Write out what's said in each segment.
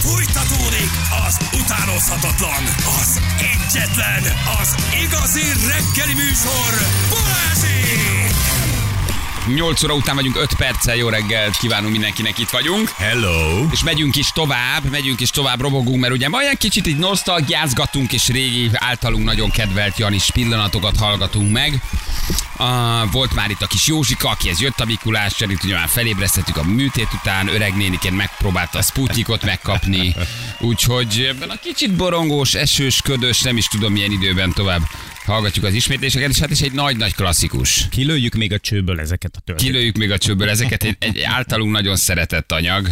Fújtatódik az utánozhatatlan, az egyetlen, az igazi reggeli műsor, Balázsék! 8 óra után vagyunk 5 perccel, jó reggelt kívánunk mindenkinek, itt vagyunk. Hello! És megyünk is tovább, megyünk is tovább, robogunk, mert ugye ma olyan kicsit így nosztalgiázgatunk, és régi általunk nagyon kedvelt Janis pillanatokat hallgatunk meg. Uh, volt már itt a kis Józsika, akihez jött a Mikulás, itt ugye már felébresztettük a műtét után, öreg néniként megpróbálta a Sputnikot megkapni, úgyhogy ebben a kicsit borongós, esős, ködös, nem is tudom milyen időben tovább hallgatjuk az ismétléseket, és hát is egy nagy-nagy klasszikus. Kilőjük még a csőből ezeket a történeteket. Kilőjük még a csőből ezeket, egy, egy általunk nagyon szeretett anyag.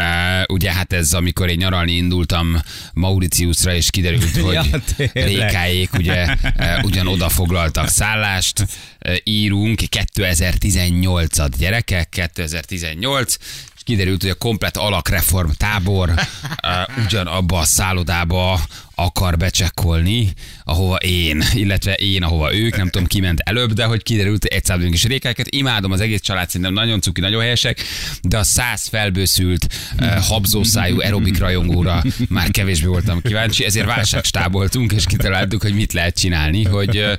Uh, ugye hát ez, amikor én nyaralni indultam Mauritiusra, és kiderült, hogy Ja, tényleg. rékáék ugye uh, ugyan oda foglaltak szállást, uh, írunk 2018-at gyerekek, 2018, és kiderült, hogy a komplet alakreform tábor uh, ugyanabba a szállodába akar becsekkolni, ahova én, illetve én, ahova ők, nem tudom, ki ment előbb, de hogy kiderült, hogy egy számunk is rékákat. Imádom az egész család, szerintem nagyon cuki, nagyon helyesek, de a száz felbőszült, uh, habzószájú aerobik rajongóra már kevésbé voltam kíváncsi, ezért válságstáboltunk, és kitaláltuk, hogy mit lehet csinálni, hogy uh,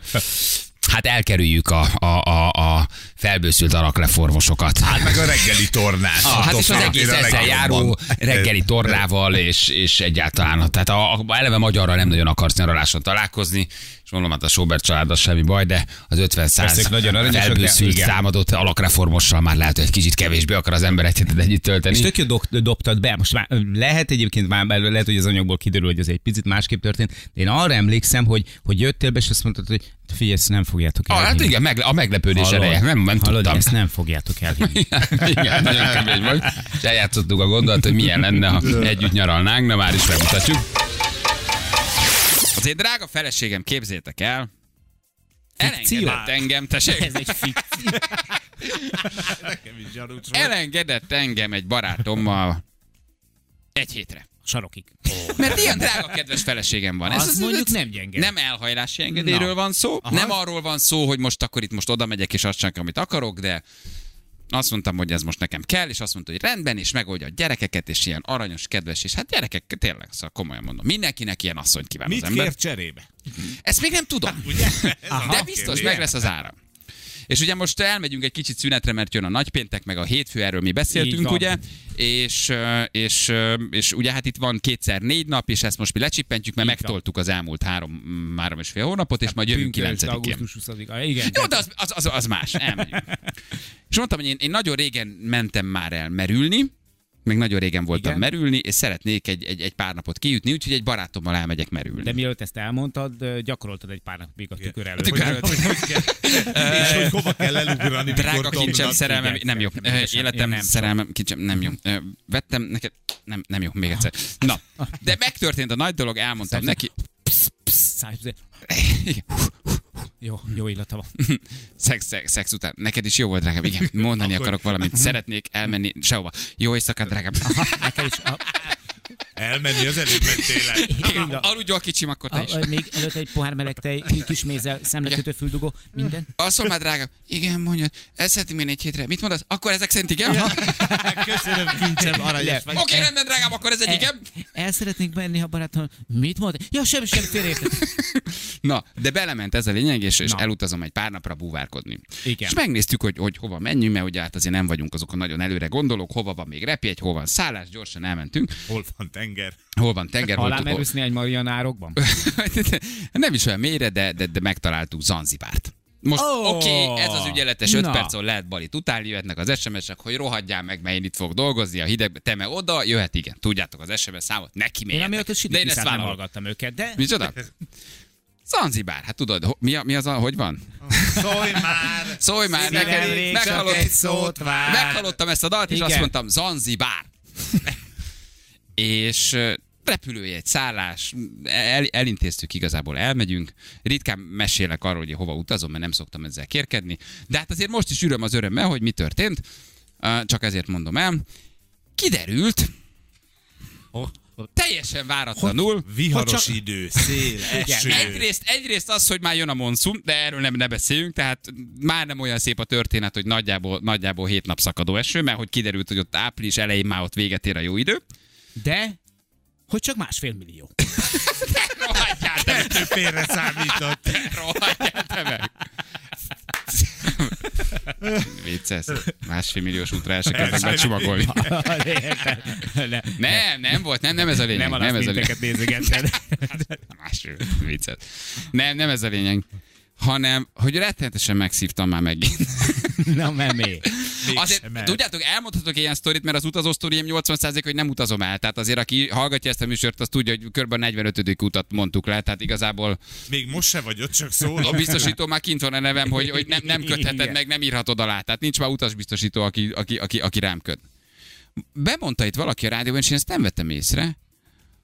hát elkerüljük a, a, a, a felbőszült alakleformosokat. Hát meg a reggeli tornás. Ah, hát és az egész ezzel járó reggeli torrával, és, és egyáltalán, tehát a, a, eleve magyarral nem nagyon akarsz nyaraláson találkozni, és mondom, hát a Sobert család az semmi baj, de az 50 Persze, száz felbőszült igen. támadott alakreformossal már lehet, hogy egy kicsit kevésbé akar az ember egy hetet együtt tölteni. És tök jó dok- dobtad be. Most már lehet egyébként már belőle, lehet, hogy az anyagból kiderül, hogy ez egy picit másképp történt. De én arra emlékszem, hogy, hogy jöttél be, és azt mondtad, hogy figyelj, ezt nem fogjátok Ah, elhinni. hát igen, meg, a meglepődés Hallod? ereje, nem, nem Hallod, tudtam. ezt nem fogjátok elhinni. Igen, nagyon kemény vagy. És eljátszottuk a gondolat, hogy milyen lenne, ha együtt nyaralnánk, de már is megmutatjuk. Az én drága feleségem, képzétek el, elengedett engem, tessék, Ez egy fikció. elengedett engem egy barátommal egy hétre. Sarokig. Mert ilyen drága kedves feleségem van. Azt mondjuk nem gyenge. Nem elhajlási engedélyről Na. van szó, Aha. nem arról van szó, hogy most akkor itt most oda megyek és azt csinálok, amit akarok, de azt mondtam, hogy ez most nekem kell, és azt mondta, hogy rendben, és megoldja a gyerekeket, és ilyen aranyos, kedves, és hát gyerekek, tényleg, szóval komolyan mondom, mindenkinek ilyen asszonyt kíván Mit az ember. cserébe? Ezt még nem tudom, de biztos meg lesz az ára. És ugye most elmegyünk egy kicsit szünetre, mert jön a nagypéntek, meg a hétfő, erről mi beszéltünk, van. ugye? És, és, és ugye hát itt van kétszer négy nap, és ezt most mi lecsippentjük, mert Így van. megtoltuk az elmúlt három, három és fél hónapot, és majd jövünk Pünkösd, 9-én. augusztus 20-a. Igen. Jó, de az, az, az, az más, elmegyünk. És mondtam, hogy én, én nagyon régen mentem már el merülni, meg nagyon régen voltam Igen. merülni, és szeretnék egy, egy, egy pár napot kijutni, úgyhogy egy barátommal elmegyek merülni. De mielőtt ezt elmondtad, gyakoroltad egy pár napig a tükör előtt. tükör Hogy- előtt. hogy- hogy kell- És hogy hova kell elugrani, Drága kincsem, szerelmem, nem jó. Életem, szerelmem, kincsem, nem jó. Vettem neked, nem, nem jó, még egyszer. Na, de megtörtént a nagy dolog, elmondtam neki. Psz, psz, psz. Jó, jó illata van. Szex, szex, szex után. Neked is jó volt, drágám. Igen, mondani Akkor- akarok valamit. Szeretnék elmenni sehova. Jó éjszakát, drágám. Nekem is. A, Elmenni az előbb mentél a- aludj a kicsim, akkor te is. a, a, még előtt egy pohár meleg tej, kis mézzel, szemlekötő füldugó, minden. Azt mondom már, drágám. Igen, mondja. Ezt szeretném én egy hétre. Mit mondasz? Akkor ezek szerint igen? Köszönöm, kincsem, aranyos vagy. Oké, rendben, drágám, akkor ez egy igen. El szeretnék menni, ha barátom. Mit mond? Ja, semmi sem félreértett. Na, de belement ez a lényeg, és, és elutazom egy pár napra búvárkodni. Igen. És megnéztük, hogy, hogy hova menjünk, mert ugye hát azért nem vagyunk azokon nagyon előre gondolok, hova van még repjegy, hova van szállás, gyorsan elmentünk. Hol van tenger? Hol van tenger, hol, Alá hol, merülsz egy marianárokban? Nem is olyan mélyre, de, de, de megtaláltuk Zanzibárt. Most oh, oké, okay, ez az ügyeletes 5 na. percon lehet balit utálni, jöhetnek az SMS-ek, hogy rohadjál meg, mert én itt fog dolgozni a hidegbe, te me oda, jöhet igen. Tudjátok az SMS számot, neki Én mélyetek. amiatt De én ezt nem hallgattam őket, de Micsoda? Zanzibár, hát tudod, mi, a, mi az a, hogy van? Szólj már! Szólj már neked, meghallott, egy szót vár. meghallottam ezt a dalt, és Igen. azt mondtam, Zanzibár. és repülőjegy, szállás, el, elintéztük igazából, elmegyünk. Ritkán mesélek arról, hogy hova utazom, mert nem szoktam ezzel kérkedni. De hát azért most is üröm az örömmel, hogy mi történt. Csak ezért mondom el. Kiderült, teljesen váratlanul, Viharos csak- idő, szél, eső. Egyrészt, egyrészt az, hogy már jön a monszum, de erről nem ne beszéljünk, tehát már nem olyan szép a történet, hogy nagyjából, nagyjából hét nap szakadó eső, mert hogy kiderült, hogy ott április elején már ott véget ér a jó idő. De hogy csak másfél millió. Rohadjál te meg! Félre számított. Rohadjál te meg! Vicces. Másfél milliós útra el se kezdtek becsomagolni. Ne, Nem, nem volt, nem, nem ez a lényeg. nem Nem, ez a lényeg. Másfél, vicces. Nem, nem ez a lényeg. Hanem, hogy rettenetesen megszívtam már megint. Na, memé. Azért, mert. tudjátok, elmondhatok ilyen sztorit, mert az utazó sztoriem 80% hogy nem utazom el. Tehát azért, aki hallgatja ezt a műsort, az tudja, hogy kb. 45. utat mondtuk le. Tehát igazából Még most se vagy ott, csak a szól. biztosító már kint van a nevem, hogy, hogy nem, nem kötheted meg, nem írhatod alá. Tehát nincs már utasbiztosító, aki, aki, aki, aki rám köt. Bemondta itt valaki a rádióban, és én ezt nem vettem észre,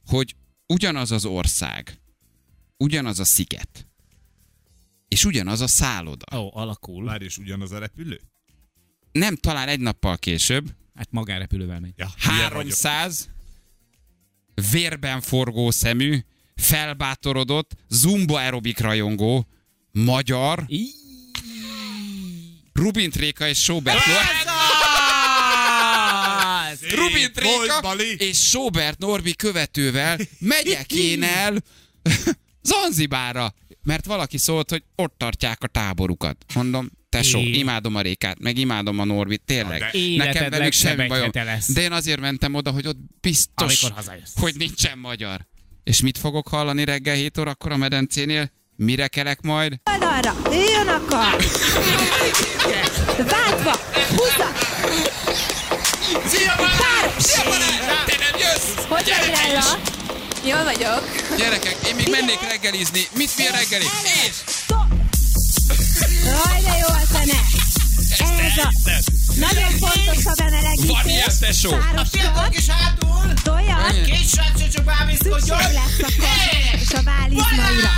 hogy ugyanaz az ország, ugyanaz a sziget, és ugyanaz a szálloda. Ó, alakul. Már is ugyanaz a repülő? Nem talán egy nappal később, Hát magánrepülővel megy. Ja, hülye vagyok. 300 vérben forgó szemű, felbátorodott, zumba aerobik rajongó, magyar, Rubin Tréka és Sobert. Rubin Volt, Tréka és Sobert Norbi követővel megyek én el Zanzibára, mert valaki szólt, hogy ott tartják a táborukat. Mondom, tesó, É. imádom a Rékát, meg imádom a Norbit, tényleg. de- Nekem velük semmi bajom. De én azért mentem oda, hogy ott biztos, hogy nincsen magyar. És mit fogok hallani reggel 7 órakor a medencénél? Mire kelek majd? oldalra, jön a kar! Váltva, húzza! Szia, barát! Szia, barát! Te nem jössz? Hogy vagy? Jól vagyok. Gyerekek, én még mennék reggelizni. Mit mi a reggeli? És! Jaj, de jó a zene! Ez a nagyon fontos a bemelegítés. Van ilyen, tesó? Sáros kör, kis hátul! tojat, Kis srác, csak bámészkodjon! szükség lesz a kar és a válizmaira.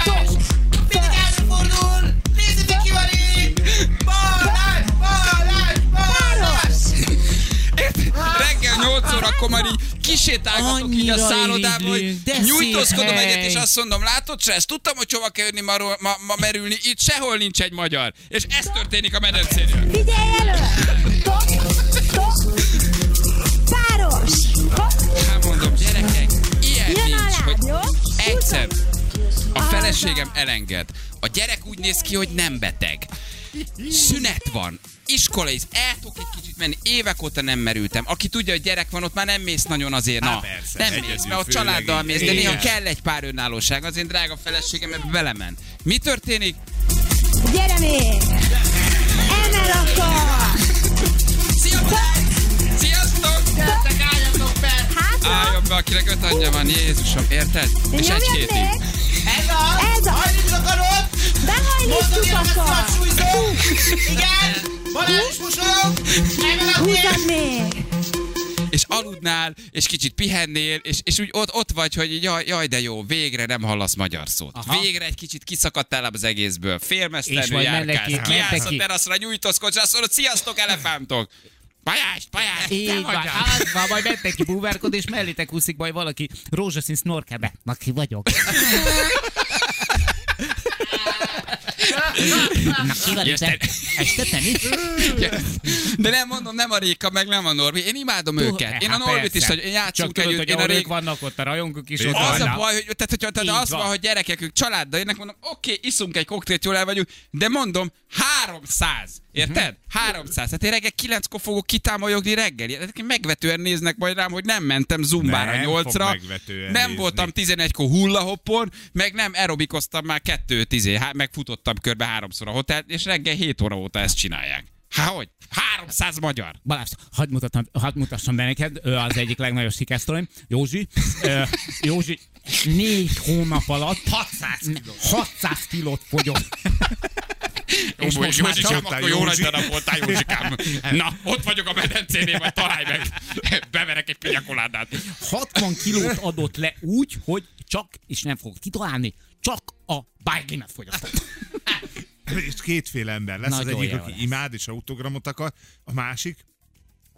Stop! Mindig előfordul! Nézzétek ki van itt! Balázs! Balázs! Balázs! reggel 8 órakor már így kisétálgatok így a szállodába, hogy nyújtózkodom szép egyet, hely. és azt mondom, látod, Csesz, tudtam, hogy hova kell jönni ma, ma, ma merülni, itt sehol nincs egy magyar. És ez történik a medencénél. Figyelj elő! Stop! Stop! Páros! Hát mondom, gyerekek, ilyen Jön nincs, alá, hogy jó? egyszer a feleségem elenged. A gyerek úgy néz ki, hogy nem beteg. Szünet van. Iskola is. El tudok egy kicsit menni. Évek óta nem merültem. Aki tudja, hogy gyerek van, ott már nem mész nagyon azért. Na, Há, persze, nem mész, mert ott főleg családdal mész, de néha kell egy pár önállóság. Az én drága feleségem ebbe belemen. Mi történik? Gyere még! Emel a kar! Szia, Balázs! Sziasztok! Hátra! Álljon be, akinek öt anyja van, Jézusom, érted? És egy még! Ez a... Ez a- Hajlítsd a karod! Behajlítjuk a Mozog kar! a súlyzó! Igen! Balázs mosolyog! Még! és aludnál, és kicsit pihennél, és, és úgy ott, ott vagy, hogy jaj, jaj, de jó, végre nem hallasz magyar szót. Aha. Végre egy kicsit kiszakadtál az egészből. És Félmeztelenül majd járkálsz. Kiállsz a teraszra, nyújtózkodsz, azt mondod, sziasztok, elefántok! Pajás, pajás, te Így vagy van, az. az van, majd mentek ki búvárkod, és mellétek úszik majd valaki rózsaszín snorkelbe. Na ki vagyok? Na ki van? Este? De nem mondom, nem a Réka, meg nem a Norbi. Én imádom őket. Én a Hát Norbit is, hogy én játszunk együtt. Én a ők vannak ott, a rajongók is ott Az a baj, hogy, tehát, hogy, tehát az van, van. hogy gyerekek, ők családdal jönnek, mondom, oké, okay, iszunk egy koktélt, jól el vagyunk, de mondom, 300, érted? 300. Hát én reggel 9-kor fogok kitámolyogni reggel. Hát megvetően néznek majd rám, hogy nem mentem zumbára Nem fog 8-ra, megvetően nem nézni. voltam 11-kor hullahoppon, meg nem aerobikoztam már 2 10 há- meg futottam körbe háromszor a hotel, és reggel 7 óra óta ezt csinálják. Há, hogy? 300 magyar. Balázs, hadd mutassam, hadd mutassam be neked, ő az egyik legnagyobb sikersztorim. Józsi, ö, Józsi négy hónap alatt 600 kilót, 600 kilót fogyott. És Jó, most már csak- akkor jó nagy darab voltál, Józsikám. Na, ott vagyok a medencénél, majd találj meg. Beverek egy pinyakoládát. 60 kilót adott le úgy, hogy csak, és nem fogok kitalálni, csak a bájglimet fogyasztott. És kétféle ember lesz. Nagyon az egyik, aki lesz. imád és autogramot akar, a másik,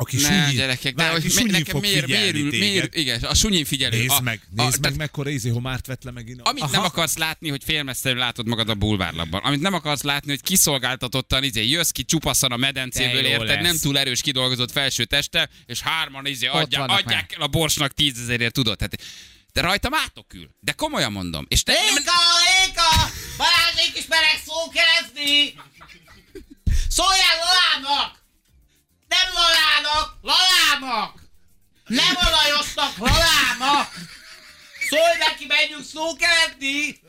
Aki Ne, sunyi, gyerekek, de hogy sunyin nekem fog miért, miért, ül, téged. miért, igen, a sunyin figyelő. Nézd a, meg, a, nézd meg, tehát mekkora izé homárt vett le megint. Amit nem akarsz látni, hogy félmeztelenül látod magad a bulvárlapban. Amit nem akarsz látni, hogy kiszolgáltatottan izé, jössz ki csupaszan a medencéből, De érted? lesz. Nem túl erős kidolgozott felső teste, és hárman izé adják, adják el a borsnak tízezerért, tudod? Tehát, de rajtam átokül. De komolyan mondom. És te, Éka, Éka! Balázsék is merek szókerezni! Szóljál Lalának! Nem Lalának, Lalának! Nem a Lajosnak, Lalának! Szólj neki, menjünk szókerezni!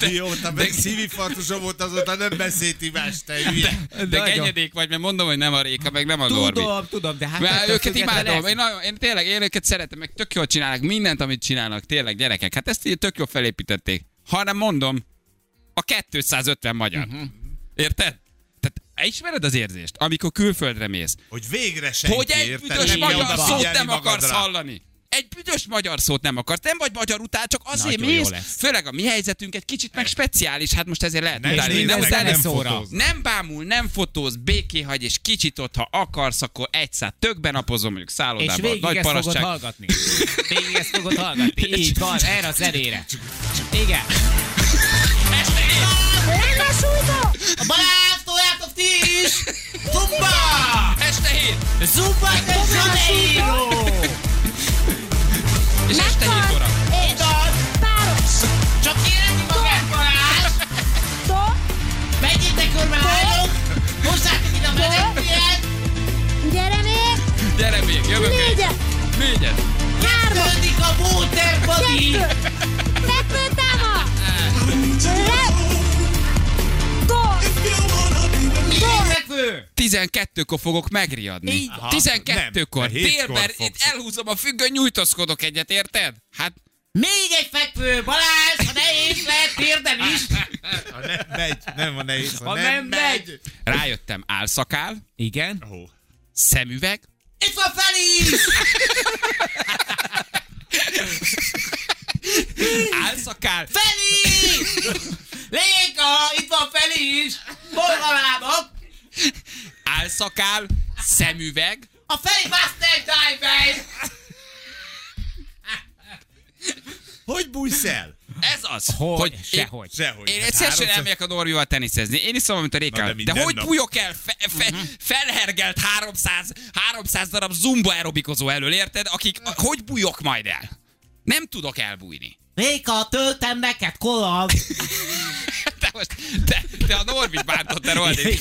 Mióta meg szívinfarktusom volt, azóta nem beszélt imás, te hülye. de genyedék vagy, mert mondom, hogy nem a Réka, meg nem a Norbi. Tudom, tudom, de hát... Mert őket imádom, én, nagyon, én tényleg, én őket szeretem, meg tök jól csinálnak mindent, amit csinálnak, tényleg gyerekek. Hát ezt így tök jól felépítették. Ha nem mondom, a 250 magyar. Mhm. Érted? Ismered az érzést, amikor külföldre mész, Hogy végre senki, hogy egy büdös Nem magyar szót nem akarsz hallani. Egy büdös magyar szót nem akarsz. Nem vagy magyar után, csak azért Nagyon mész. Főleg a mi helyzetünk egy kicsit meg speciális, hát most ezért lehet utálni. és Nem, utálni. nem szóra. Nem bámul, nem fotóz, béké hagy, és kicsit ott, ha akarsz, akkor egy szát tökben napozom, mondjuk És szállodában. végig Nagy ezt fogod parasztság. hallgatni. Végig ezt fogod hallgatni. Így van, erre a zenére. Igen. Súlyzó! A Balázs, ti is! Zumba! Este hét! Zumba de Janeiro! És este hét óra. És páros! Csak érezni magát, Balázs! Menjétek körbe, lányok! Hozzátok ide a meneküljet! Gyere még! Gyere még, jövök. Négyet! Négyet. Kezdődik a Waterbody! Kettő! Fekvő támad! Le! 12-kor fogok megriadni. Így van. 12-kor. Nem, mert hétkor Délben itt elhúzom a függöny, nyújtózkodok egyet, érted? Hát Még egy fekvő, Balázs, ha nehéz lehet térden is! Ha nem megy, nem van nehéz, ha, Ha nem, nem megy. megy! rájöttem, álszakál, Igen. Ó, szemüveg, Itt van Feliz! álszakál, Feli! Léka, itt van Feliz! Hol halálok? álszakál, szemüveg, A Feli Buster Diver! Hogy bújsz el? ez az. Hogy? én- Sehogy. Sehogy. Én Hát egyszer sem elmegyek a Norbival teniszezni. Én iszom, mint a Na, Rékán. de De, hogy nap. bújok el fe, fe, felhergelt 300, 300 darab zumba aerobikozó elől, érted? Akik, hogy bújok majd el? Nem tudok elbújni. Léka, töltem neked kolag! Te most, te, te a Norbit bántott, te rohadék.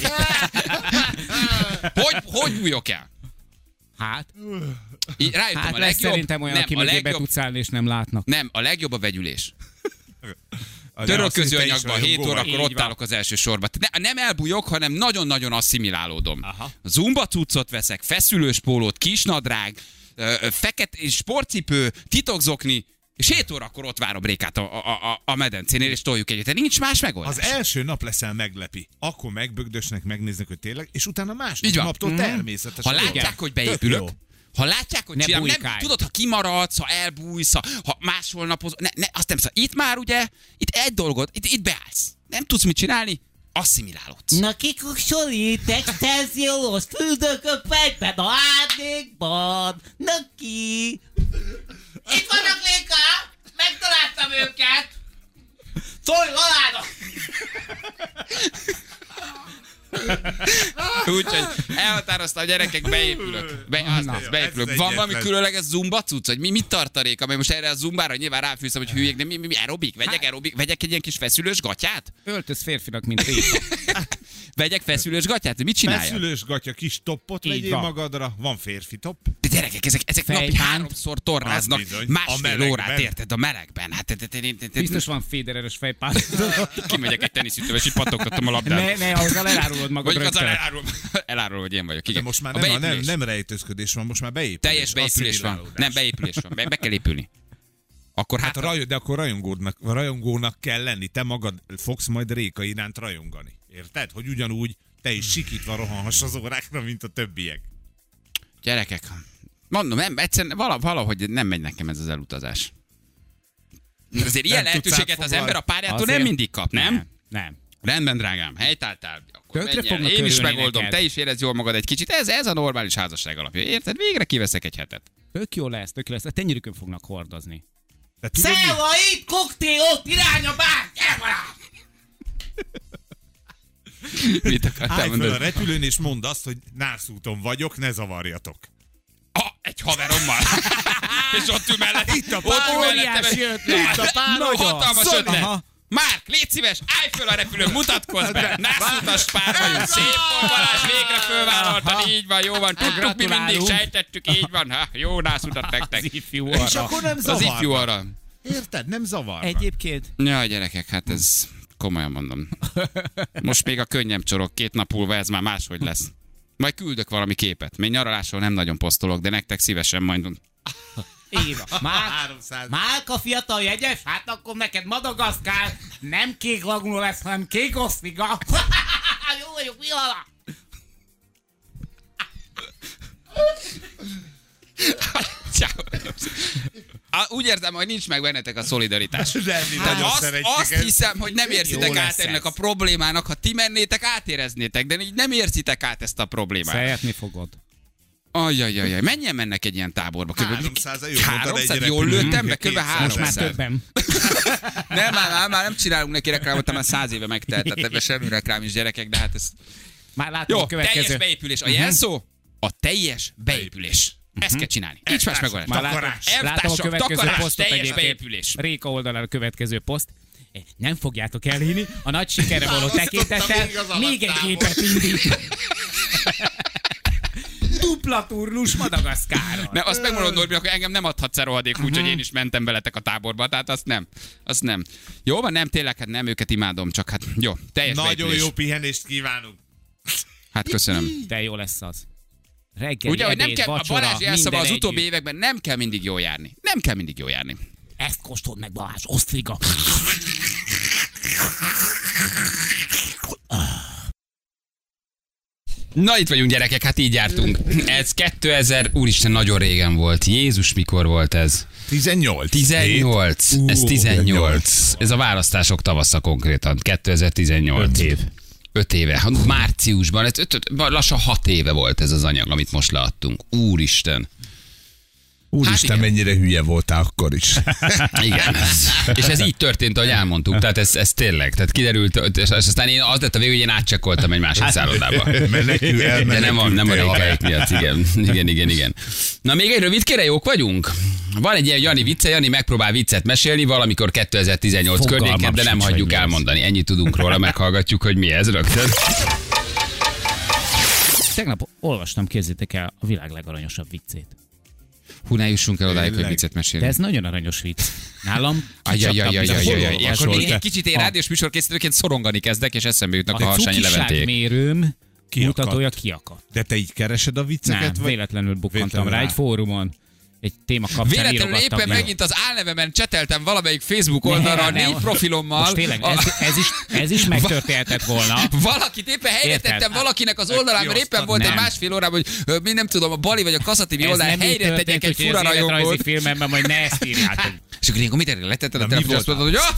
Hogy, hogy bújok el? Hát, Így rájöttem hát a lesz legjobb, szerintem olyan, nem, aki a legjobb, tudsz állni, és nem látnak. nem, a legjobb a vegyülés. Török közőanyagban 7 rajongó vagy. órakor ott állok az első sorban. Ne, nem elbújok, hanem nagyon-nagyon asszimilálódom. Aha. Zumba cuccot veszek, feszülős pólót, kisnadrág, fekete sportcipő, titokzokni, és 7 órakor ott várom Rékát a, a, a, a medencénél, és toljuk együtt. Nincs más megoldás. Az első nap leszel meglepi. Akkor megbögdösnek, megnéznek, hogy tényleg, és utána van. naptól Mhm. természetesen. Ha látják, hogy beépülök, jó. ha látják, hogy Ne csinálom, nem, tudod, ha kimaradsz, ha elbújsz, ha, ha máshol napoz, ne, ne, azt nem szabad. Itt már ugye, itt egy dolgot, itt, itt beállsz. Nem tudsz mit csinálni, asszimilálódsz. Na kikusolít, extenziós küldök a fegyben a árnyékban. Na ki? Itt vannak Léka! Megtaláltam őket! Szólj Lalának! Úgyhogy elhatározta a gyerekek, beépülök. Be, az, beépülök. ez Van valami különleges zumba cucc, hogy mi, mit tartalék, amely most erre a zumbára nyilván ráfűztem, hogy hülyék, de mi, mi, mi aerobik? Vegyek aerobik? Vegyek egy ilyen kis feszülős gatyát? Öltöz férfinak, mint Réka. Vegyek feszülős gatyát? Mit csinálja? Feszülős gatya, kis toppot Így vegyél van. magadra. Van férfi topp. De gyerekek, ezek, ezek napi Fejbánt. háromszor tornáznak, Az bizony. A másfél órát érted a melegben. Hát Biztos van Federeres fejpár. kimegyek egy teniszütőbe, és így pattogtatom a labdát. Ne, ne, azzal elárulod magad Vagy azzal rögtön. elárulom, elárulom, hogy én vagyok. De Igen. most már A nem, nem, nem, rejtőzködés van, most már beépülés. Teljes beépülés van. Nem, beépülés van. Be, be kell épülni. Akkor hát, Hát a raj, de akkor rajongónak, rajongónak kell lenni. Te magad fogsz majd Réka iránt rajongani. Érted? Hogy ugyanúgy te is sikítva rohanhass az órákra, mint a többiek. gyerekek, mondom, nem, egyszerűen vala- valahogy nem megy nekem ez az elutazás. Azért ilyen Nem lehetőséget az ember a párjától Azért- nem mindig kap, nem? Nem. Rendben, drágám, helytáltál. Fognak Én is megoldom, neked. te is érezd jól magad egy kicsit. Ez, ez a normális házasság alapja. Érted? Végre kiveszek egy hetet. Tök jó lesz, tök jó lesz. A tenyerükön fognak hordozni. Szelva, itt koktél, ott irány a barát! Mit akartál Állj föl a mondani? repülőn és mondd azt, hogy nászúton vagyok, ne zavarjatok. Ah, egy haverommal. és ott ül mellett. Itt a ott pár, mellettem óriási ötlet. Itt a pár, hatalmas ötlet. Aha. Márk, légy szíves, állj föl a repülőn, mutatkozz be! Nászútas pár vagyunk, szép volt Balázs, végre fölvállaltad, így van, jó van, tudtuk, mi mindig sejtettük, így van, ha, jó nászutat nektek. Az ifjú És arra. akkor nem Az zavarnak. ifjú arra. Érted? Nem zavar. Egyébként Ja, gyerekek, hát ez komolyan mondom. Most még a könnyebb csorog, két nap múlva ez már máshogy lesz. Majd küldök valami képet. Még nyaralásról nem nagyon posztolok, de nektek szívesen majd. Éva. Már, 300. Málka fiatal jegyes? Hát akkor neked Madagaszkár nem kék laguna lesz, hanem kék osztiga. Jó vagyok, mi ala? Ciao. Úgy érzem, hogy nincs meg bennetek a szolidaritás. De mi nagyon azt, azt hiszem, hogy nem érzitek Jó át ennek ez. a problémának, ha ti mennétek, átéreznétek, de így nem érzitek át ezt a problémát. Szeretni fogod. Ajajajaj, mennyien mennek egy ilyen táborba? Kb. 300, jó, mondtad, 300, egy jól lőttem be, kb. 200. Most már 300. többen. Nem, már, már, már nem csinálunk neki reklámot, már száz éve megtelt, tehát ebben semmi reklám is gyerekek, de hát ez... Már látom Jó, a következő. teljes beépülés. A jelszó a teljes beépülés. Ezt kell csinálni. Nincs más megoldás. Már látom, Takarás. látom a következő takarás, posztot teljes beépülés. Réka oldalán a következő poszt. Nem fogjátok elhinni, a nagy sikerre való tekintettel még egy gépet indít. Dupla turnus Madagaszkáron. Ne, azt megmondom, Norbi, akkor engem nem adhatsz el rohadék, úgyhogy én is mentem veletek a táborba, tehát azt nem. Azt nem. Jó van, nem, tényleg, hát nem, őket imádom, csak hát jó, teljes Nagyon beépülés. jó pihenést kívánunk. Hát köszönöm. De jó lesz az. Reggel, Ugye, hogy nem kell, a vacsora, Balázs jelszava az utóbbi együtt. években nem kell mindig jól járni. Nem kell mindig jól járni. Ezt kóstold meg Balázs, osztriga. Na itt vagyunk gyerekek, hát így jártunk. Ez 2000, úristen, nagyon régen volt. Jézus, mikor volt ez? 18. 18. Ez 18. Ez a választások tavasza konkrétan. 2018. 5 év. 5 éve. Márciusban, ez öt, öt, lassan 6 éve volt ez az anyag, amit most leadtunk. Úristen. Úristen, Hát igen. mennyire hülye voltál akkor is. Igen. és ez így történt, ahogy elmondtuk. Tehát ez, ez tényleg. Tehát kiderült, és aztán én az lett a végül, hogy én átcsekkoltam egy másik szállodába. Menekül, De nem a, nem a haverek miatt, igen. Igen, igen, igen. Na még egy rövid jók vagyunk? Van egy ilyen Jani vicce, Jani megpróbál viccet mesélni valamikor 2018 Fogalmam környéken, de nem hagyjuk elmondani. Ennyit tudunk róla, meghallgatjuk, hogy mi ez rögtön. Tegnap olvastam, kézzétek el, a világ legaranyosabb viccét. Hú, ne jussunk el odáig, hogy viccet De mesélni. ez nagyon aranyos vicc. Nálam egy kicsit én rádiós műsorkészítőként szorongani kezdek, és eszembe jutnak a A Harsányi Leventék. cukiságmérőm Kiakadt. mutatója kiakadt. De te így keresed a vicceket? Nem, vagy? véletlenül bukkantam Véletlenül rá rá. egy fórumon. Egy téma kapcsán Véletlenül éppen meg. megint az álnevemen cseteltem valamelyik Facebook oldalra a Ne, ne, négy profilommal. Most tényleg, A- ez, ez, is, ez is megtörténhetett volna. Valakit éppen helyre Érted? tettem valakinek az oldalán, mert éppen volt egy Nem. másfél órában, hogy mi nem tudom, a Bali vagy a Kaszativi Ez oldalán helyre tegyek egy fura rajongót. filmemben majd ne ezt írjátok. És akkor ilyenkor mit letetted a mi telefon, azt volt mondod, hogy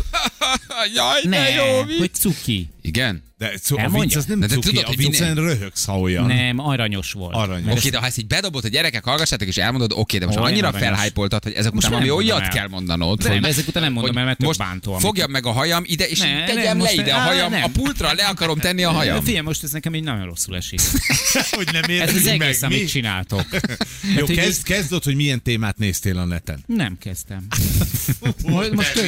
"Ah, jaj, de Ne, jó vicc. hogy cuki. Igen? De szó, a vicc az nem De cuki, tudod, a viccen röhögsz, ha olyan. Nem, aranyos volt. Aranyos. Oké, de ha ezt így bedobod, hogy gyerekek, hallgassátok, és elmondod, oké, de most Olyan annyira felhájpoltad, hogy ezek Most után valami olyat el. kell mondanod, Nem, hogy, ezek után nem mondom el, mert most bántó, fogjam meg a hajam ide, és Ne, tegyem le ide a hajam, a pultra le akarom tenni a hajam. Figyelj, most ez nekem így nagyon rosszul esik. hogy nem Ez az egész, mi? amit csináltok. Jó, hogy kezd, kezd ott, hogy milyen témát néztél a neten. Nem kezdtem.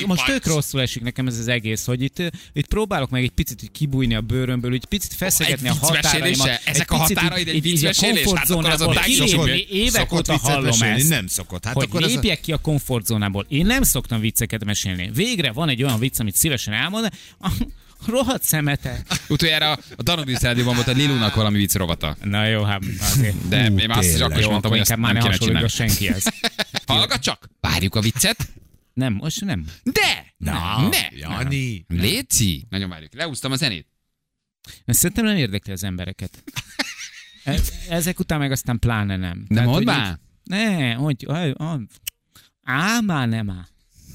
Most, tök, rosszul esik nekem ez az egész, hogy itt, próbálok meg egy picit kibújni a bőrömből, egy picit feszegetni Egy a határaimat. Ezek a határaid egy viccmesélés? Hát akkor az a kilépni, évek óta hallom ezt. Nem szokott. Hát hogy akkor ez a... lépjek ki a komfortzónából. Én nem szoktam vicceket mesélni. Végre van egy olyan vicc, amit szívesen elmond, a rohadt szemete. Utoljára a Danubis Rádióban volt a Lilunak valami vicc rovata. Na jó, hát azért. De én azt is akkor is mondtam, hogy inkább már nem ne kéne csinálni. senkihez. Hallgat csak, várjuk a viccet. Nem, most nem. De! Na, ne! Jani. Léci! Nagyon várjuk. Leúztam a zenét. Szerintem nem érdekli az embereket. E- Ezek után meg aztán pláne nem. De mondd hogy már. Ne, hogy... hogy- hogy- Á, már nem áll.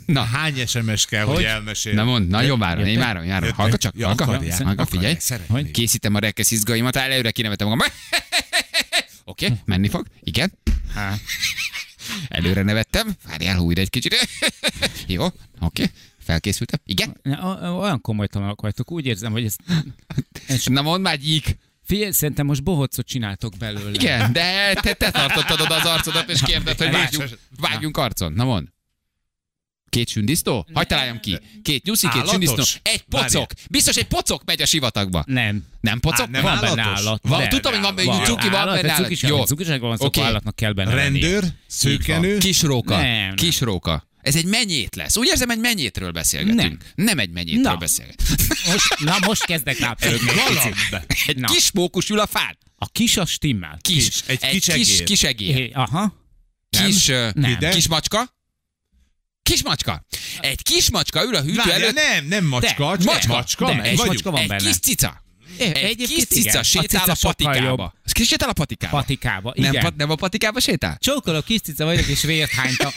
Na, Hány SMS kell, hogy, hogy elmesél? Na mondd, nagyon várom, én várom, várom. Jöttek? Hallga csak, Ja, hallga, akarják, hallga, figyelj. akarják, szeretnék. Készítem a rekkes izgaimat, előre kinevetem magam. Oké, menni fog? Igen. Há. Előre nevettem. Várjál újra egy kicsit. Jó, oké. Felkészültem. Igen. Olyan komolytalanok vagytok, úgy érzem, hogy ez... Na mondd már gyík. Figyelj, szerintem most bohócot csináltok belőle. Igen, de te, te tartottad oda az arcodat, és kérded, hogy vágjunk, vágjunk arcon. Na mondd. Két sündisztó? Hagyd találjam ki. Két nyuszi, két sündisztó. Egy pocok. Biztos egy pocok megy a sivatagba. Nem. Nem pocok? Á, nem van állatos? benne állat. Van, de- tudom, hogy van benne cuki, van állat, benne állat. cukiság, Jó. Cukiságban van szó, Oké. okay. állatnak kell benne. Rendőr, szőkenő, Kisróka. Nem, nem. Kisróka. Ez egy menyét lesz. Úgy érzem, egy menyétről beszélgetünk. Nem, Nem. nem egy menyétről Na. beszélgetünk. Most, na most kezdek rápörögni. egy. Egy Na. kis mókus ül a fán. A kis a stimmel. Kis. Kis. Egy egy kis kis, kis egér. É, aha. Kis, ö, Nem. kis macska. Kis macska. Egy kis macska ül a hűtő Várjál, előtt. nem, nem macska, De, csak macska, macska, de, egy macska van Egy benne. kis cica. É, Egy egyébként kis cica igen. sétál a sokkal patikába. jobb. Kis sétál a patikába. Patikába, Nem, igen. pat, nem a patikába sétál? Csókoló kis cica vagyok, és vért hányta.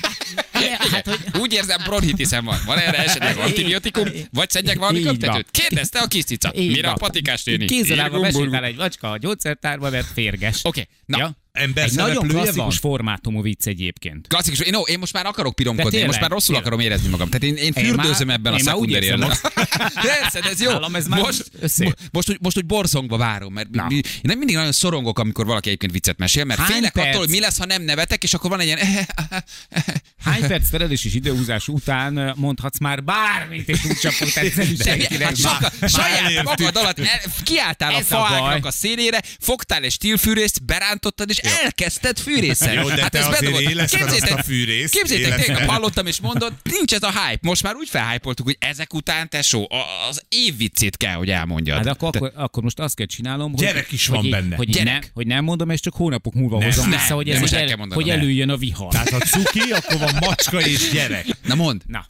Hát, hogy Úgy érzem, bronhitiszem van. Van erre esetleg antibiotikum? Vagy szedjek valami köptetőt? Kérdezte a kis cica. Mire a patikás néni? Kézzelában burgum. egy macska a gyógyszertárba, mert férges. Oké, na. Ja? Ember Egy nagyon klasszikus van? formátumú vicc egyébként. Klasszikus. Én, no, én most már akarok De piromkodni, én most már rosszul tényleg. akarom érezni magam. Tehát én, én Én fürdőzöm már- ebben a én érzem szekunderiában. Persze, de ez jó. Nálam ez már most, össze- mo- most, úgy- most úgy borzongva várom, mert Na. mi, én nem mindig nagyon szorongok, amikor valaki egyébként viccet mesél, mert Hány félek perc? attól, hogy mi lesz, ha nem nevetek, és akkor van egy ilyen... Hány perc terelés és időhúzás után mondhatsz már bármit, és úgy csapok tetszeni senkinek. hát soka, saját magad alatt el, kiálltál a Ez a faágnak a szélére, fogtál egy stílfűrészt, berántottad, és elkezdted fűrészelni. Jó, de te ez azért a fűrészt, Képzétek, tegnap hallottam és mondod, nincs ez a hype. Most már úgy felhájpoltuk, hogy ezek után, tesó, a- az év viccét kell, hogy elmondjad. Hát akkor, akkor, akkor most azt kell csinálnom, hogy, Gyerek is van hogy, benne. Hogy, Gyerek. Nem, hogy nem mondom, és csak hónapok múlva Nem, hozom vissza, hogy, ez el hogy előjön a vihar. Tehát ha cuki, akkor van macska és gyerek. Na mondd. Na,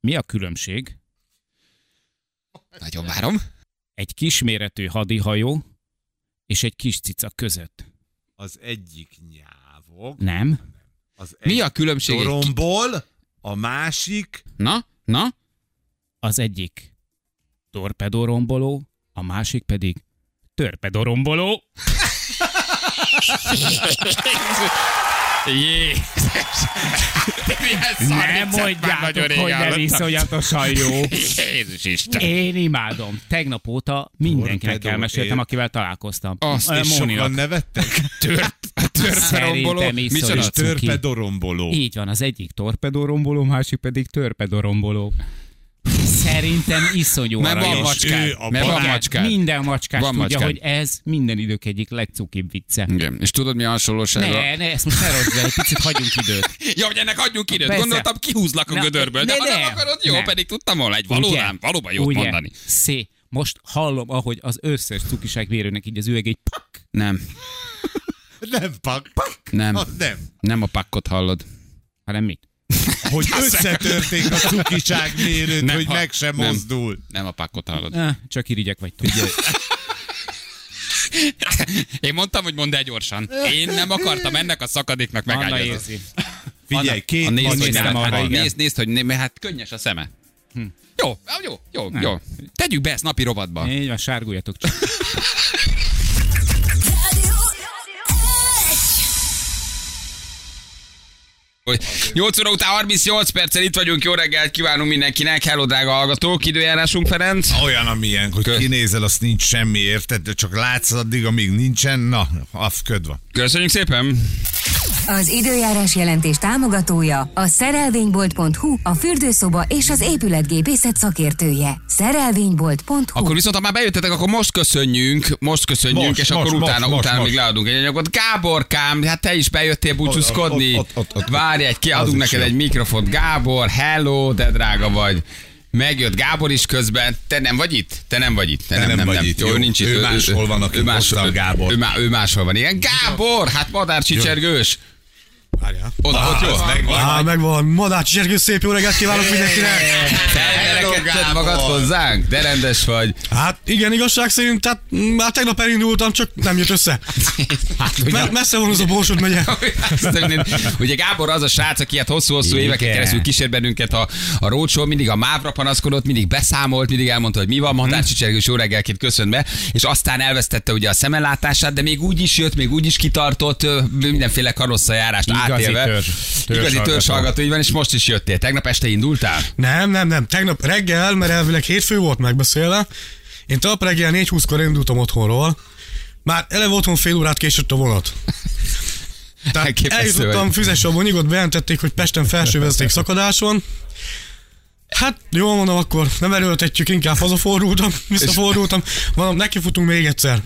mi a különbség Nagyon várom. egy kisméretű hadihajó és egy kis cica között? Az egyik nyávog, Nem? az Mi a különbség? torombol, a másik Na? Na? Az egyik torpedoromboló, a másik pedig törpedoromboló. Jézus! Nem mondjátok, hogy nem hallottam. iszonyatosan jó. Jézus Isten! Én imádom. Tegnap óta mindenkinek elmeséltem, akivel találkoztam. Azt Móninak. sokan nevettek. Tört, törperomboló. Szerintem Mi iszonyat csoda? És cuki. törpedoromboló. Így van, az egyik torpedoromboló, másik pedig törpedoromboló. Szerintem iszonyú Mert van aranyos. macskád. ő a Mert van Igen, macskád. Minden macskás Van tudja, macskád. hogy ez minden idők egyik legcukibb vicce. Igen. És tudod, mi a hasonlóság? Ne, ne, ezt most ne rossz egy picit hagyjunk időt. Ja, hogy ennek adjunk időt. Persze. Gondoltam, kihúzlak a Na, gödörből. De, de ha nem akarod, jó, nem. pedig tudtam volna egy valóban, valóban jót Ugye? mondani. Szé. Most hallom, ahogy az összes cukiság vérőnek így az üveg egy pak. Nem, Nem, pak, pak. nem, Az nem. nem a pakkot hallod. Hanem mit? Hogy összetörték a cukiságmérőt, Nem, hogy ha- meg sem nem. mozdul. Nem a pakkot hallod. Ah, csak irigyek vagytok. Én mondtam, hogy mondd el gyorsan. Én nem akartam ennek a szakadéknak érzi. Figyelj, két A nézd, hogy nem, arra, hát, nézd, nézd, hogy né, mert hát könnyes a szeme. Jó, jó, jó, jó. Tegyük be ezt napi rovatba. Így van, sárguljatok csak. Hogy 8 óra után 38 perccel itt vagyunk, jó reggelt kívánunk mindenkinek, hello drága hallgatók, időjárásunk Ferenc. Olyan, amilyen, hogy Kö- kinézel, azt nincs semmi, érted? De csak látsz addig, amíg nincsen, na, afköd van. Köszönjük szépen. Az időjárás jelentés támogatója a szerelvénybolt.hu, a fürdőszoba és az épületgépészet szakértője. Szerelvénybolt.hu Akkor viszont, ha már bejöttetek, akkor most köszönjünk, most köszönjünk, Most, és most, akkor most, utána, most, utána most. még leadunk egy anyagot. Gáborkám, hát te is bejöttél búcsúzkodni. Várj egy, kiadunk neked egy mikrofont. Gábor, hello, de drága vagy. Megjött Gábor is közben. Te nem vagy itt? Te nem vagy itt. Te nem vagy itt, Jó, jó. ő nincs itt. Ő máshol van, aki hozta Gábort. Ő, má- ő máshol van. Igen, Gábor, hát madárcsicsergős. Várjál. Oda, ott jó. megvan. Á, megvan. Madács Zsergő, szép jó reggelt kívánok mindenkinek! Felekedted magad hozzánk? De rendes vagy. Hát igen, igazság szerint, tehát már tegnap elindultam, csak nem jött össze. Hát, Me- messze van az a Borsod megye. Ugye Gábor az a srác, aki hát hosszú-hosszú éveken keresztül kísér bennünket a, a roadshow, mindig a mávra panaszkodott, mindig beszámolt, mindig elmondta, hogy mi van, ma határcsicsergős jó reggelként köszön be, és aztán elvesztette ugye a szemellátását, de még úgy is jött, még úgy is kitartott, mindenféle karosszajárást Igazi átélve. törzs- Igazi törzshallgató. törzshallgató, így van, és most is jöttél. Tegnap este indultál? Nem, nem, nem. Tegnap reggel, mert elvileg hétfő volt megbeszélve. Én tegnap reggel 4.20-kor indultam otthonról. Már eleve otthon fél órát késett a vonat. Tehát eljutottam vagy. Füzesabon, nyugodt bejelentették, hogy Pesten felsővezeték szakadás van. Hát jól mondom, akkor nem erőltetjük, inkább hazafordultam, visszafordultam. Mondom, nekifutunk még egyszer.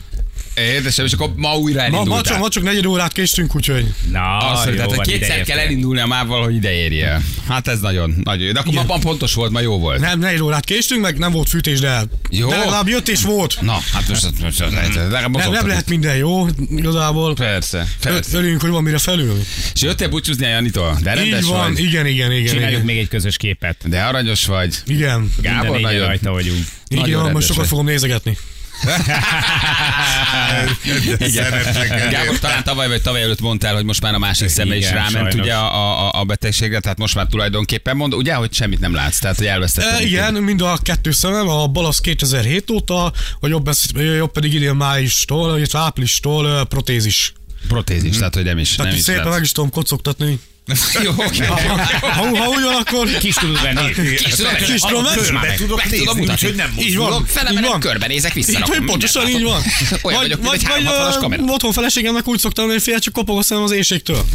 Édesem, és akkor ma újra Ma, ma, csak, elindultál. ma csak negyed órát késtünk, úgyhogy Na, Azt jó tehát, van, kétszer kell elindulni a mával, hogy ide érjél. Hát ez nagyon, nagyon jó. De akkor ma ma pontos volt, ma jó volt. nem, negyed órát késtünk, meg nem volt fűtés, de, Jó. de legalább jött és volt. Na, hát most, most, most, most legalább Nem, nem lehet minden jó, igazából. Persze, persze. Örüljünk, hogy van mire felülni. És jöttél búcsúzni a Janitól? De rendes Így van, vagy. igen, igen, igen. Csináljuk igen. még egy közös képet. De aranyos vagy. Igen. Gábor nagyon. rajta vagyunk. Rendes most sokat fogom nézegetni. Gábor, talán tavaly vagy tavaly előtt mondtál, hogy most már a másik szeme is ráment sajnos. ugye a, a, a betegségre, tehát most már tulajdonképpen mond, ugye, hogy semmit nem látsz, tehát hogy elvesztetted. E, igen, mind a kettő szemem, a bal az 2007 óta, a jobb, jobb pedig idén májustól, illetve áprilistól protézis. Protézis, tehát hogy nem is, Tehát nem is szépen látsz. meg is tudom kocogtatni. Jó, oké. Ha, ha úgy van, akkor Kis tudod venni. Kis tudom, Kis tudom menni? Körbe tudok Meg nézni, tudom mutatni. úgyhogy nem így van, így Felemelek, van. körbenézek, Így, visszarakom. hogy pontosan így van. Olyan vagyok, mint egy 360-as ö, kamera. otthon feleségemnek úgy szoktam, hogy fél csak kopog a szemem az éjségtől.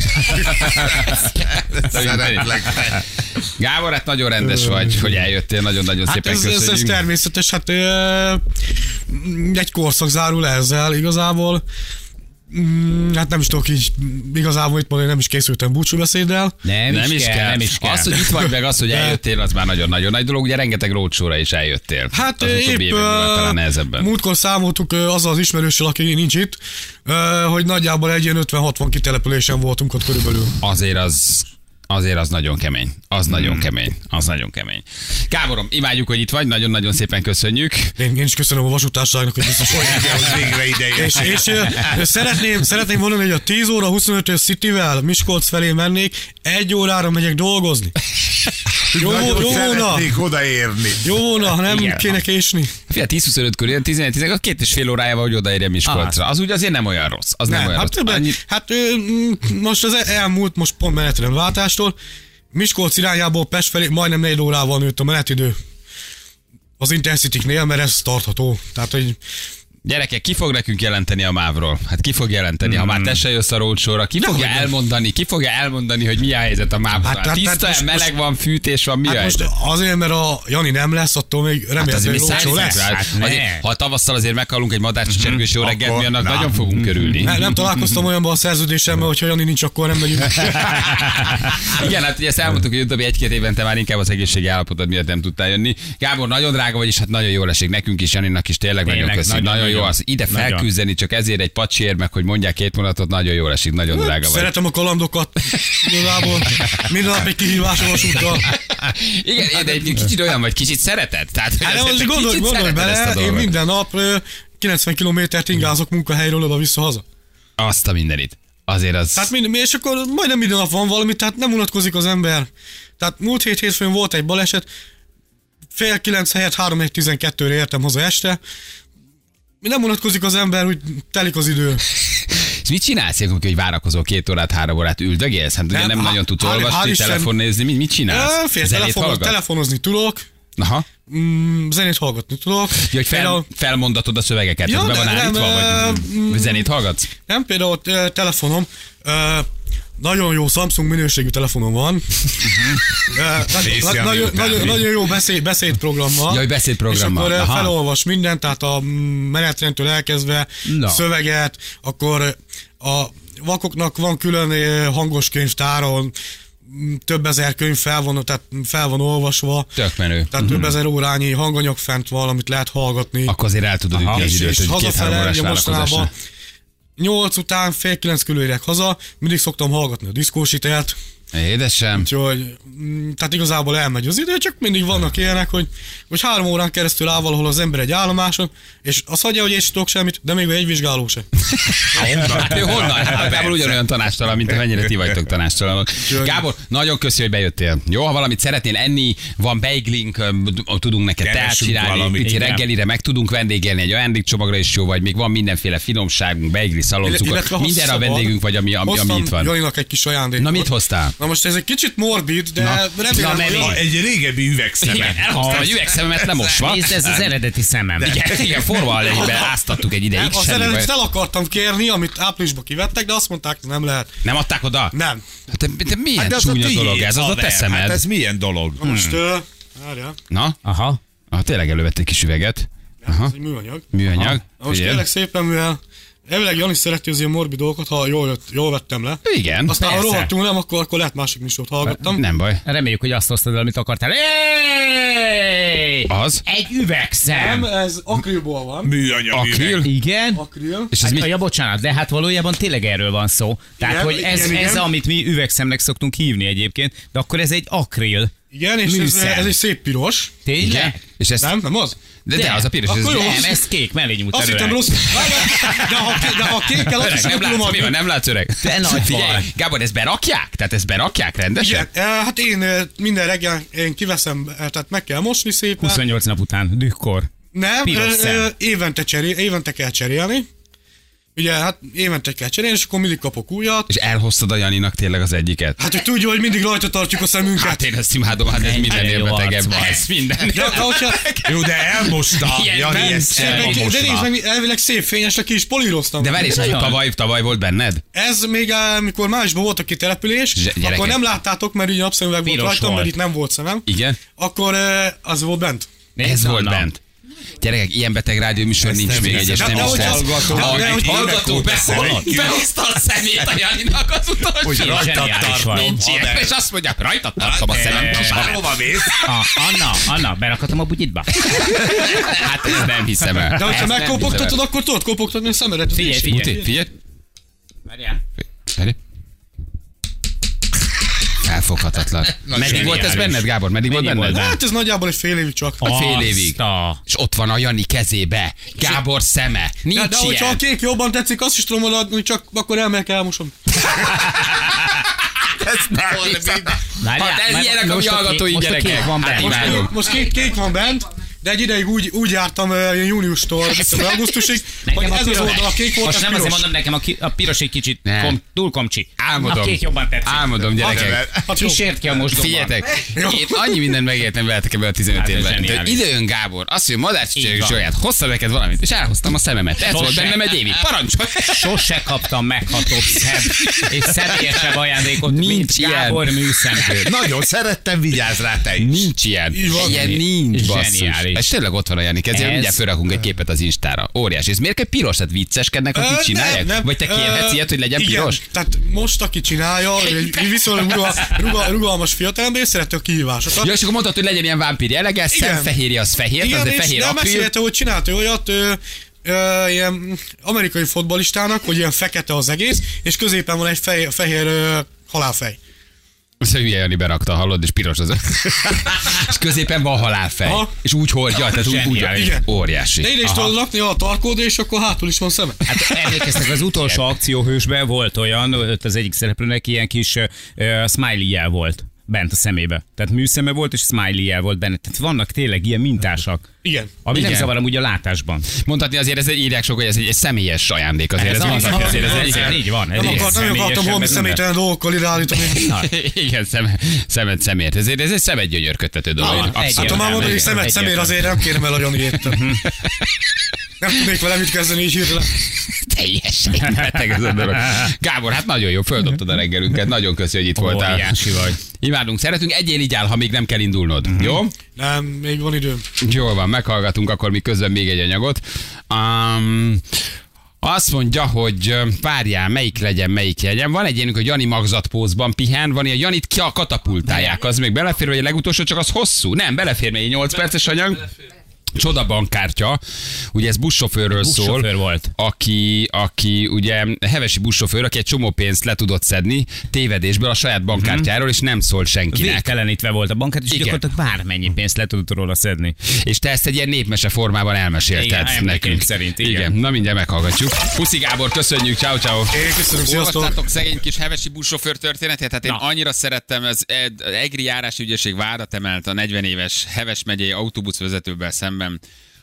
Gábor, hát nagyon rendes vagy, hogy eljöttél, nagyon-nagyon Hát szépen ez, ez, ez köszönjük. természetes, hát egy korszak zárul ezzel igazából. Mm, Hát nem is tudok így igazából itt mondani, nem is készültem búcsúbeszéddel. Nem, Nem is kell. nem is kell. Az, hogy itt vagy meg, az, hogy eljöttél, az már nagyon-nagyon nagy dolog. Ugye rengeteg rócsóra is eljöttél. Hát az épp években ö, talán nehezebben. múltkor számoltuk azzal az ismerőssel, aki nincs itt, hogy nagyjából egy ilyen 50-60 kitelepülésen voltunk ott körülbelül. Azért az Azért az nagyon kemény. Az nagyon Hmm. kemény. Az nagyon kemény. Gáborom, imádjuk, hogy itt vagy, nagyon-nagyon szépen köszönjük. Én, én is köszönöm a vasútárságnak, hogy biztos hogy végre ideje. És, és szeretném, szeretném mondani, hogy a 10 óra 25-ös Cityvel Miskolc felé mennék, egy órára megyek dolgozni. Jó, jó szeretnék odaérni. jó volna, ha nem Igen. kéne késni. Fia, 10-25 körül, ilyen 11 11 két és fél órájával, hogy odaérjem Miskolcra. Az úgy azért nem olyan rossz. Az nem, Nem, olyan hát, rossz. Annyi... hát most az elmúlt, most pont menetrend váltástól, Miskolc irányából Pest felé majdnem 4 órával nőtt a menetidő. Az Intercity-nél, mert ez tartható. Tehát, hogy Gyerekek, ki fog nekünk jelenteni a mávról? Hát ki fog jelenteni, ha Hmm. már te se jössz a rócsóra? Ki fogja nem. elmondani? Ki fogja elmondani, hogy mi a helyzet a mávról? Hát, Hát, hát, Tiszta, hát most- meleg van, fűtés van, mi a hát most helyzet? azért, mert a Jani nem lesz, attól még Hát remélhetőleg mi olcsó számítunk lesz. Hát ne. Azért, ha tavasszal azért meghalunk egy madárcsicsergős jó reggelt, mi annak na. nagyon fogunk körülni. Nem, nem találkoztam olyanban a szerződésemmel, hogy ha Jani nincs, akkor nem megyünk. Igen, hát ugye ezt elmondtuk, hogy utóbbi egy-két évente már inkább az egészségi állapotod miatt nem tudtál jönni. Gábor, nagyon drága vagy, és hát nagyon jól esik nekünk is, Janinak is tényleg, nagyon köszönjük. Nagyon, jó az. Ide Nagyon. felküzdeni csak ezért egy pacsér, meg hogy mondják két mondatot, nagyon jól esik, nagyon drága vagy. Szeretem a kalandokat. Igazából minden nap egy kihívás vasúttal. Igen, de egy kicsit olyan vagy, kicsit szereted. Tehát, Hát azért most gondolj, gondolj bele, én minden nap ö, 90 kilométert ingázok munkahelyről oda-vissza haza. Azt a mindenit. Azért az... Tehát minden, és akkor majdnem minden nap van valami, tehát nem unatkozik az ember. Tehát múlt hét hétfőn volt egy baleset, fél kilenc helyett 3 12 re értem haza este. Nem unatkozik az ember, hogy telik az idő. És mit csinálsz, ilyenkor, hogy várakozol két órát, három órát, üldögélsz? Hát ugye Nem, nem, há- nagyon tudsz hál- olvasni, Isten- telefon nézni, mit, mit csinálsz? Fél telefonozni tudok, Aha. mm, zenét hallgatni tudok. Ja, hogy fel, Például- felmondatod a szövegeket, Ja, be van állítva, nem, vagy vagy zenét hallgatsz? Nem, például telefonom, nagyon jó Samsung minőségű telefonom van. Na- Részi, na- ami nagyon, jó beszéd, beszédprogrammal. Jaj, beszédprogrammal, És akkor ö, aha. felolvas mindent, tehát a menetrendtől elkezdve Na. szöveget, akkor ö, a vakoknak van külön hangos könyvtár, ahol mm, több ezer könyv fel van, tehát fel van olvasva. Tök menő. Tehát több ezer órányi hanganyag fent van, amit lehet hallgatni. Akkor azért el tudod ütni az és, időt, és hogy két-három hazafele, ugye mostanában. 8 után fél kilenc körül haza, mindig szoktam hallgatni a diszkósitelt, Édesem. Úgyhogy, mm, tehát igazából elmegy az idő, csak mindig vannak ilyenek, hogy, hogy három órán keresztül áll valahol az ember egy állomáson, és azt hagyja, hogy én sem tudok semmit, de még egy vizsgáló sem. Hát ő honnan? Hát Gábor ugyanolyan tanástalan, mint amennyire ti vagytok tanástalanok. Gábor, nagyon köszi, hogy bejöttél. Jó, ha valamit szeretnél enni, van beiglink, tudunk neked teát csinálni, valamit. pici reggelire meg tudunk vendégelni, egy ajándékcsomagra is jó vagy, még van mindenféle finomságunk, beigli, szaloncukor, mindenre a vendégünk vagy, ami, ami, ami itt van. Janinak egy kis ajándékot. Na mit hoztál? Na most ez egy kicsit morbid, de Na. remélem, Na, hogy egy régebbi üvegszeme. Igen, elhoztam egy üvegszememet lemosva. Nézd, ez az eredeti szemem. Igen, igen, forma alegybe áztattuk egy ideig. Azt semmi baj. eredetet el akartam kérni, amit áprilisban kivettek, de azt mondták, hogy nem lehet. Nem adták oda? Nem. Hát de, de milyen Hát de az a csúnya tiéd, dolog ez, az a te szemed. Hát ez milyen dolog? Na most, ö, várjál, Na, Aha. ah, tényleg elővett egy kis üveget. ez Aha, egy műanyag. műanyag. Na most kérlek szépen, mivel elvileg Jani szereti az ilyen morbid dolgokat, ha jól, jött, jól vettem le. Igen, Aztán ha persze. rohadtul nem, akkor, akkor lehet másik műsort hallgattam. nem baj. Reméljük, hogy azt hoztad el, amit akartál. Hey! Az? Egy üvegszem. Nem, ez akrilból van. Műanyag. Akril? Igen. Akril. És ez Hát, mi? ja, bocsánat, de hát valójában tényleg erről van szó. Tehát, Igen, hogy ez, igen, ez igen. amit mi üvegszemnek szoktunk hívni egyébként, de akkor ez egy akril. Igen, és ez, Műszem. ez, egy szép piros. Tényleg? Igen? És ez, Nem, nem az? De, de az a piros. Ez, jó. Nem, ez kék, mellé nyújt Azt hittem rossz. De ha, de ha kékkel, azt is nem tudom látsz, mi adni. van, nem látsz öreg? Te nagy Figyelj. Gábor, ezt berakják? Tehát ezt berakják rendesen? Igen, eh, hát én eh, minden reggel én kiveszem, eh, tehát meg kell mosni szépen. 28 nap után, dühkor. Nem, évente, cserél, évente kell cserélni. Ugye, hát évente kell cserélni, és akkor mindig kapok újat. És elhoztad a Janinak tényleg az egyiket? Hát, hogy tudja, hogy mindig rajta tartjuk a szemünket. Hát én ezt imádom, hát ez jó betegebb. vagy. Ez minden. De, de, hogyha, Jó, de elmosta. Jani, ezt de, nézd meg, elvileg szép fényesre ki is políroztam. De várj, és hogy tavaly, tavaly volt benned? Ez még, eh, mikor májusban volt a kitelepülés, akkor nem láttátok, mert ugye napszemüveg volt rajtam, mert itt nem volt szemem. Igen? Akkor eh, az volt bent. Ez volt bent. Gyerekek, ilyen beteg rádióműsor nincs még egyes nem is lesz. egy hallgató behozta a szemét a Janinak az utolsó. Hogy rajta zseniális vagy. Nincs ilyen. haver. És azt mondja, rajta tartom a szemem. Hova mész? Anna, Anna, berakhatom a bugyitba? Hát ezt nem hiszem el. De hogyha megkopogtatod, akkor tudod kopogtatni a szemedet. Figyelj, figyelj. Figyelj. Várjál. Figyelj. Felfoghatatlan. Meddig volt ez benned, Gábor? Meddig volt benned? volt? Hát ez nagyjából egy fél évig csak. A fél évig. A- És ott van a Jani kezébe. Gábor szeme. De, Nincs de hogyha a kék jobban tetszik, azt is tudom odaadni, csak akkor elmegyek, elmosom. Várjál, Hát ez ilyenek a mi kék- hallgatói kék gyerekek. van Hát benne. imádom. Most, most két kék van bent, de egy ideig úgy, úgy jártam uh, júniustól viszont augusztusig, hogy ez az oldal a kék volt, Most nem piros. azért mondom, nekem a, ki, a piros egy kicsit kom, túl komcsi. Álmodom. A kék jobban tetszik. Álmodom, gyerekek. Hát. Kísért ki a mosdóban. Figyeljetek, én annyi mindent megértem veletek ebben a 15 Hát évben. De ide jön Gábor, azt mondja, madárcsicserő van. saját, hoztam neked valamit, és elhoztam a szememet. Ez volt bennem egy évig. Parancsolj! Sose kaptam meghatóbb szem és személyesebb ajándékot, Nincs mint ilyen. Gábor műszemkő. Nagyon szerettem, vigyázz rá te is. Nincs ilyen. Ilyen nincs, basszus. Zseniális. Ez tényleg ott van a Jani kezében, Ez- mindjárt felrakunk egy képet az Instára. Óriás. És miért kell piros? Tehát vicceskednek, akik csinálják? nem, nem. Vagy te kérhetsz Ö, ilyet, hogy legyen igen, piros? Tehát most, aki csinálja, egy viszonylag rugal, rugal, rugalmas fiatalember, és szereti a kihívásokat. Ja, és akkor mondtad, hogy legyen ilyen vámpír jellege, szemfehérje az fehér, Igen, az fehér de akril. mesélte, hogy csinált olyat, ö, ö, ilyen amerikai fotbalistának, hogy ilyen fekete az egész, és középen van egy fehér, fehér ö, halálfej. Azt hülye Jani berakta, hallod, és piros az. és középen van halálfej. Aha. És úgy hordja, tehát úgy, úgy. Igen. óriási. De ide is tudod lakni a tarkód, és akkor hátul is van szeme. Hát emlékeztek, az utolsó akcióhősben volt olyan, ott az egyik szereplőnek ilyen kis uh, smiley-jel volt bent a szemébe. Tehát műszeme volt, és smiley-jel volt benne. Tehát vannak tényleg ilyen mintásak. Igen. Ami Igen. nem zavar amúgy a látásban. Mondhatni azért, ez egy írják sok, hogy ez egy, egy személyes ajándék azért. Ez, Ez, az, mondhatni azért, ez egy, ez, így van. Ez Nem, egy akart, nem akartam nem személytelen dolgokkal ide állítani. igen, szem, szemet szemért. Ezért ez egy szemet gyönyörködtető dolog. Hát ha már mondod, hogy szemet szemér, Egyértelmű. azért nem kérem el nagyon ilyet. Nem tudnék vele mit kezdeni így hirtelen. Teljesen beteg ez a dolog. Gábor, hát nagyon jó, földobtad a reggelünket. Nagyon köszi, hogy itt voltál. Óriási vagy. Imádunk, szeretünk, egyél így áll, ha még nem kell indulnod. Jó? Nem, még van időm. Jól van, meghallgatunk akkor mi közben még egy anyagot. Um, azt mondja, hogy várjál, melyik legyen, melyik legyen. Van egy ilyenünk, hogy Jani magzatpózban pihen, van ilyen Janit ki a katapultálják. Az még belefér, vagy a legutolsó, csak az hosszú. Nem, belefér még egy 8 perces anyag. Csoda bankkártya, ugye ez buszsofőrről szól, volt. aki, aki ugye hevesi buszsofőr, aki egy csomó pénzt le tudott szedni tévedésből a saját bankkártyáról, és nem szólt senkinek. Végtelenítve volt a bankát, és Igen. gyakorlatilag bármennyi pénzt le tudott róla szedni. És te ezt egy ilyen népmese formában elmesélted Igen, nekünk. szerint, igen. igen. Na mindjárt meghallgatjuk. Puszi Gábor, köszönjük, ciao ciao. Én köszönöm, sziasztok! Olvastátok szegény kis hevesi buszsofőr történetét? Hát én annyira szerettem, ez Ed- Egri járási ügyesség vádat emelt a 40 éves Heves megyei autóbuszvezetővel szemben,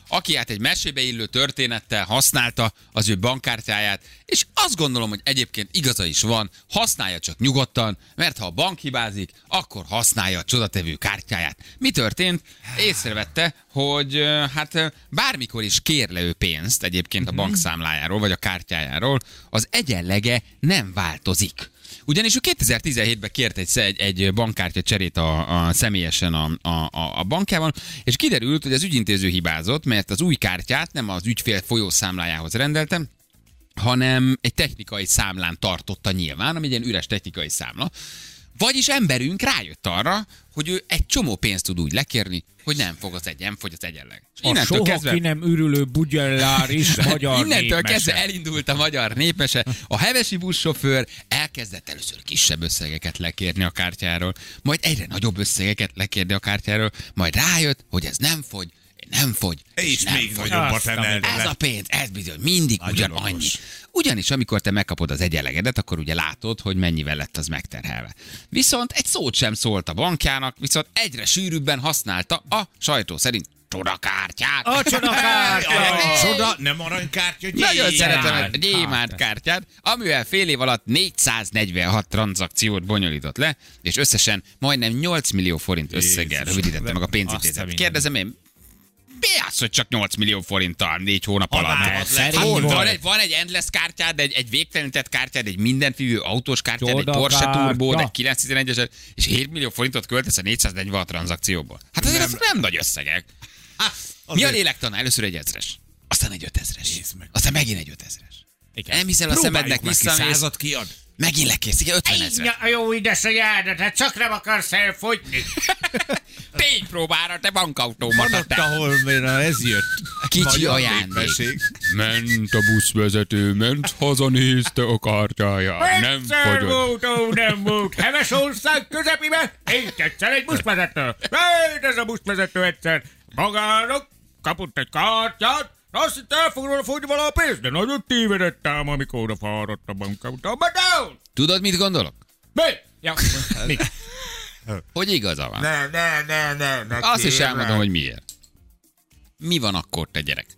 aki hát egy mesébe illő történettel használta az ő bankkártyáját, és azt gondolom, hogy egyébként igaza is van, használja csak nyugodtan, mert ha a bank hibázik, akkor használja a csodatevő kártyáját. Mi történt? Észrevette, hogy hát bármikor is kér le ő pénzt egyébként a bankszámlájáról, vagy a kártyájáról, az egyenlege nem változik. Ugyanis ő 2017-ben kért egy, egy, egy bankkártya cserét a, a személyesen a, a, a, bankjában, és kiderült, hogy az ügyintéző hibázott, mert az új kártyát nem az ügyfél folyószámlájához rendeltem, hanem egy technikai számlán tartotta nyilván, ami egy ilyen üres technikai számla. Vagyis emberünk rájött arra, hogy ő egy csomó pénzt tud úgy lekérni, hogy nem fog az egy, nem fogy az egyenleg. És A soha ki nem ürülő bugyellár is magyar Innentől népmese. kezdve elindult a magyar népmese. A hevesi buszsofőr elkezdett először kisebb összegeket lekérni a kártyáról, majd egyre nagyobb összegeket lekérni a kártyáról, majd rájött, hogy ez nem fogy, nem fogy, És nem még fogy. nagyobbat a emelte Ez a pénz, ez bizony, mindig Nagyon ugyanannyi. okos. Ugyanis amikor te megkapod az egyenlegedet, akkor ugye látod, hogy mennyivel lett az megterhelve. Viszont egy szót sem szólt a bankjának, viszont egyre sűrűbben használta a sajtó szerint csodakártyát. A csodakártya! Arany csoda, nem aranykártya, Nagyon gyémánt. szeretem a gyémánt kártyát, amivel fél év alatt 446 tranzakciót bonyolított le, és összesen majdnem 8 millió forint összeggel rövidítette meg a a pénzintézet. Kérdezem én, mi az, hogy csak 8 millió forinttal négy hónap alatt? Hát, van, van, egy, van egy endless kártyád, egy, egy végtelenített kártyád, egy mindenfívő autós kártyád, egy Csoda Porsche kártya. Turbo, egy 911-es, és 7 millió forintot költesz a 446 tranzakcióból. Hát azért nem, nem nagy összegek. Mi a lélektana? Először egy ezres, aztán egy ötezres, meg. aztán megint egy ötezres. Igen. Nem hiszel a Próbáljuk szemednek visszamész, százat kiad. Megint lekész, igen, 50 ezer. Ja, jó édesanyádat, hát csak nem akarsz elfogyni. Ténypróbára, te bankautomata, Van ott, ahol na, ez jött. Kicsi Magyar ajándék. Ment a buszvezető, ment, hazanézte a kártyáját, nem fogyott. ó, nem volt. Heves ország közepébe, így egyszer egy buszvezető. Ment ez a buszvezető egyszer. Magának kapott egy kártyát, azt hitt el fog róla fogyni vala a pénzt, de nagyon tévedett ám, amikor oda fáradt a. Down! Tudod, mit gondolok? Mi? Ja, mi? Hogy igaza van. Ne, ne, ne, ne, ne Azt is elmondom, hogy miért. Mi van akkor, te gyerek?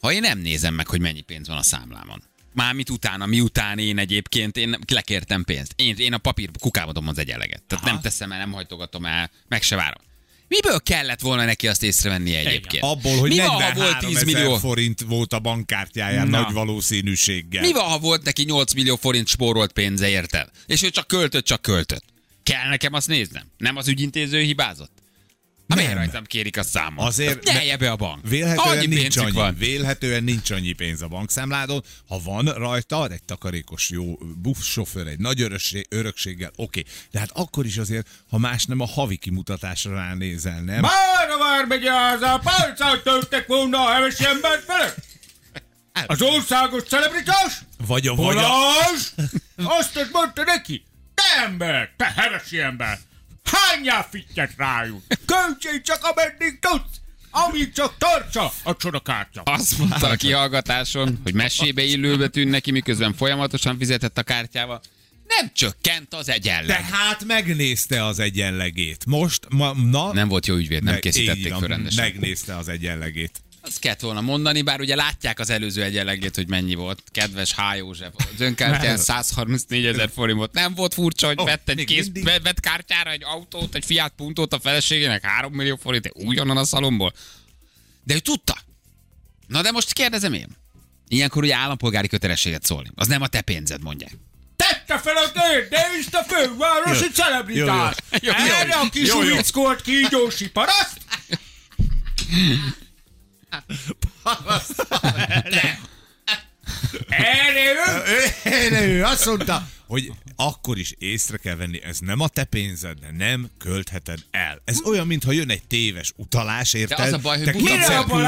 Ha én nem nézem meg, hogy mennyi pénz van a számlámon. Mármint utána, miután én egyébként, én lekértem pénzt. Én, én a papír kukába dobom az egyenleget. Tehát nem teszem el, nem hajtogatom el, meg se várom. Miből kellett volna neki azt észrevenni egyébként? Abból, hogy Mi van, ha 43 volt 10 ezer millió? forint volt a bankkártyáján Na. nagy valószínűséggel. Mi van, ha volt neki 8 millió forint spórolt pénze, érted? És ő csak költött, csak költött. Kell nekem azt néznem? Nem az ügyintéző hibázott? Miért Nem. rajtam kérik a számot? Azért Nyelje be a bank. Vélhetően Annyi nincs annyi, van. vélhetően nincs annyi pénz a bankszámládon. Ha van rajta egy takarékos jó buszsofőr, egy nagy örökség, örökséggel, oké. De hát akkor is azért, ha más nem a havi kimutatásra ránézel, nem? Már a vármegye az a pálcát töltek volna a heves embert vele? Az országos celebritás? Vagy a vagy a... Azt mondta neki, te ember, te hevesi ember, hányjál fittyet rájuk? Költsél csak ameddig tudsz, amíg csak tartsa a csodakártya. Azt mondta a kihallgatáson, hogy mesébe illőbe tűn neki, miközben folyamatosan fizetett a kártyával. Nem csökkent az De egyenleg. hát megnézte az egyenlegét. Most, ma, na... Nem volt jó ügyvéd, nem meg- készítették föl rendesen. Megnézte az egyenlegét. Azt kellett volna mondani, bár ugye látják az előző egyenlegét, hogy mennyi volt. Kedves H. József, az önkártyán 134 ezer forint volt. Nem volt furcsa, hogy Ó, vett egy kész, mindig. vett kártyára egy autót, egy Fiat Puntót a feleségének 3 millió forint, ugyanan a szalomból. De ő tudta. Na de most kérdezem én. Ilyenkor ugye állampolgári kötelességet szólni. Az nem a te pénzed, mondják. Tette fel a kérdést a fővárosi Jó, celebritás. jó, jó. Erre a kis Jó, jó. uvickolt kígyósi paraszt? Erre ő azt mondta, hogy akkor is észre kell venni, ez nem a te pénzed, de nem költheted el. Ez olyan, mintha jön egy téves utalás, érted? az a baj, hogy te buta kétszer volt.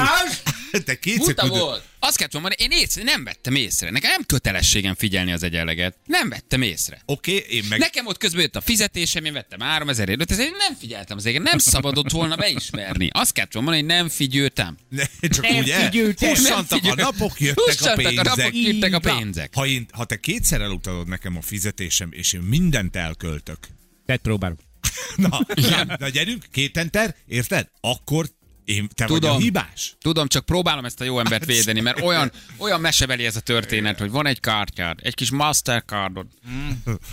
Te kétszer Buta küldöd- volt. Azt kellett volna mondani, én észre, nem vettem észre. Nekem nem kötelességem figyelni az egyenleget. Nem vettem észre. Oké, én meg... Nekem ott közben jött a fizetésem, én vettem 3000 ért, ezért nem figyeltem az egyenleget. Nem szabadott volna beismerni. Azt kellett volna mondani, hogy nem figyeltem. Ne, csak Nem úgy el, figyeltem. hussantak a napok, jöttek a Hussantak a pénzek. napok, jöttek a pénzek. Ha, én, ha te kétszer elutalod nekem a fizetésem, és én mindent elköltök, Tedd próbálom. na, na, na gyerünk, két enter, érted? Akkor én, te vagy Tudom. a hibás. Tudom, csak próbálom ezt a jó embert védeni, mert olyan, olyan mesebeli ez a történet, hogy van egy kártyád, egy kis Mastercardod,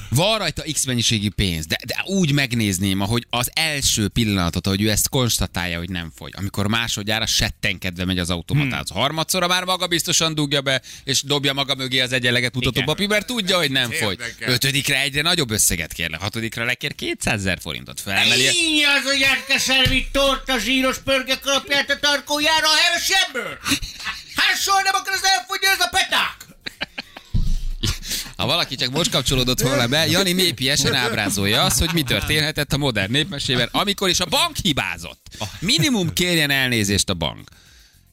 van rajta X mennyiségű pénz, de, de úgy megnézném, ahogy az első pillanatot, hogy ő ezt konstatálja, hogy nem fogy. Amikor másodjára settenkedve megy az automatához. Harmadszorra már maga biztosan dugja be, és dobja maga mögé az egyenleget mutató papír, mert tudja, hogy nem fogy. Érdekel. Ötödikre egyre nagyobb összeget kérne, hatodikra lekér 200 ezer forintot felemeli. Így az, hogy átkeservi torta zsíros pörge kalapját a tarkójára a hevesebből. Hát soha nem akar az elfogyni ez a peták. Ha valaki csak most kapcsolódott volna be, Jani mépiesen ábrázolja azt, hogy mi történhetett a modern népmesében, amikor is a bank hibázott. Minimum kérjen elnézést a bank.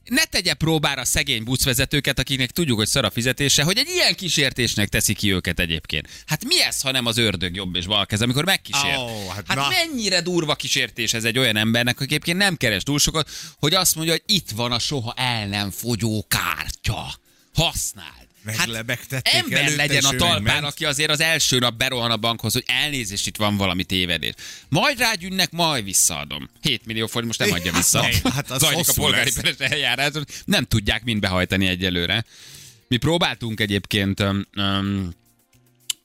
Ne tegye próbára szegény buszvezetőket, akiknek tudjuk, hogy szar a fizetése, hogy egy ilyen kísértésnek teszi ki őket egyébként. Hát mi ez, ha nem az ördög jobb és bal kez, amikor megkísért? Ó, hát hát na. mennyire durva kísértés ez egy olyan embernek, aki egyébként nem keres túl sokat, hogy azt mondja, hogy itt van a soha el nem fogyó kártya. Használd. Meglebegtették ember előtte, legyen a talpán, aki azért az első nap berohan a bankhoz, hogy elnézést, itt van valami tévedés. Majd rágyűnnek, majd visszaadom. 7 millió forint most nem adja vissza. Hát az Zajlik a polgári peres eljárás, nem tudják mind behajtani egyelőre. Mi próbáltunk egyébként um, um,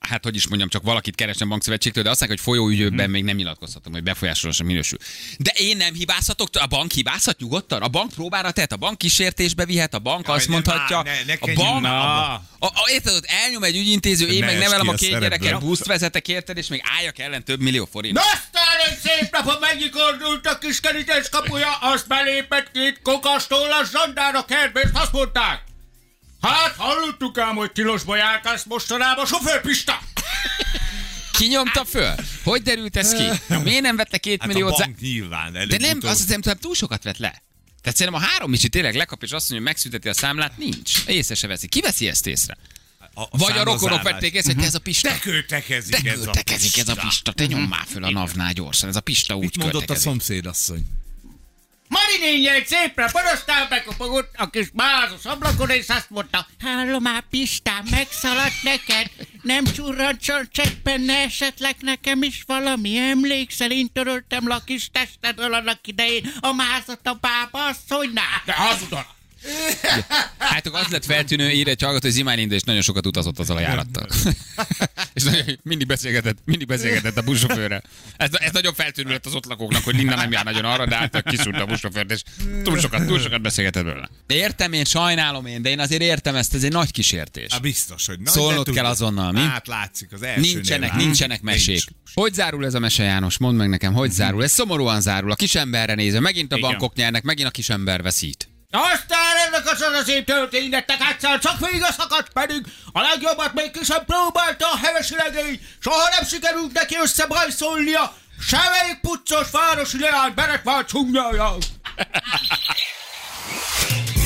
hát hogy is mondjam, csak valakit keresem bankszövetségtől, de azt mondják, hogy folyóügyőkben Hm. még nem nyilatkozhatom, hogy befolyásolósan minősül. De én nem hibázhatok, a bank hibázhat nyugodtan? A bank próbára tehet, a bank kísértésbe vihet, a bank Jaj, azt ne mondhatja, ne- ne a bank, már a, a, a, érted, ott elnyom egy ügyintéző, én Ne meg nevelem a két gyereket, buszt vezetek, érted, és még álljak ellen több millió forint. Na aztán egy szép napon megnyikordult a kis kerítés kapuja, azt belépett két kokastól a zsandár a kertbe, azt mondták. Hát hallottuk ám, hogy tilosba járkálsz mostanában, sofőr Pista! Ki nyomta föl? Hogy derült ez ki? Miért nem vette két Hát a milliót? bank nyilván De nem, előbb-utóbb- azt hiszem, hogy túl sokat vett le. Tehát szerintem a három micsi tényleg lekap, és azt mondja, hogy megszünteti a számlát, nincs. Észre se veszi. Ki veszi ezt észre? a, Vagy a rokonok vették észre, hogy ez a Pista. De költekezik De ez a költekezik ez a Pista, te nyom már föl a navnál gyorsan, ez a Pista úgy Mit mondott a költekezik. szomszédasszony? Mari nénje egy szépre parasztál bekopogott a kis bázos ablakon, és azt mondta, Hallom már, Pistám, megszaladt neked? Nem csurrancson cseppen esetleg nekem is valami emlék szerint töröltem le a kis testedről annak idején a mázat a bába asszonynál. De hazudod! Hát akkor az lett feltűnő, ír egy hallgató, hogy Zimán Inde és nagyon sokat utazott azzal a járattal. és nagyon, mindig beszélgetett, mindig beszélgetett a buszsofőrrel. Ez, ez nagyon feltűnő lett az ott lakóknak, hogy Linda nem jár nagyon arra, de hát kiszúrt a buszsofőrt, és túl sokat, túl sokat beszélgetett belőle. Értem én, sajnálom én, de én azért értem ezt, ez egy nagy kísértés. Hát biztos, hogy nagy, Szólnod de kell azonnal, mi? Hát látszik, az elsőnél Nincsenek, látszik. nincsenek mesék. Nincs. Hogy zárul ez a mese, János? Mondd meg nekem, hogy zárul? Ez szomorúan zárul. A kisemberre nézve, megint a Igen. bankok nyernek, megint a kisember veszít. Aztán ennek a szanaszép történetnek egyszer csak vége szakadt pedig a legjobbat még ki sem próbálta a hevesi legény. Soha nem sikerült neki összebajszolnia. Semmelyik puccos városi leány Berekvár csúnyája.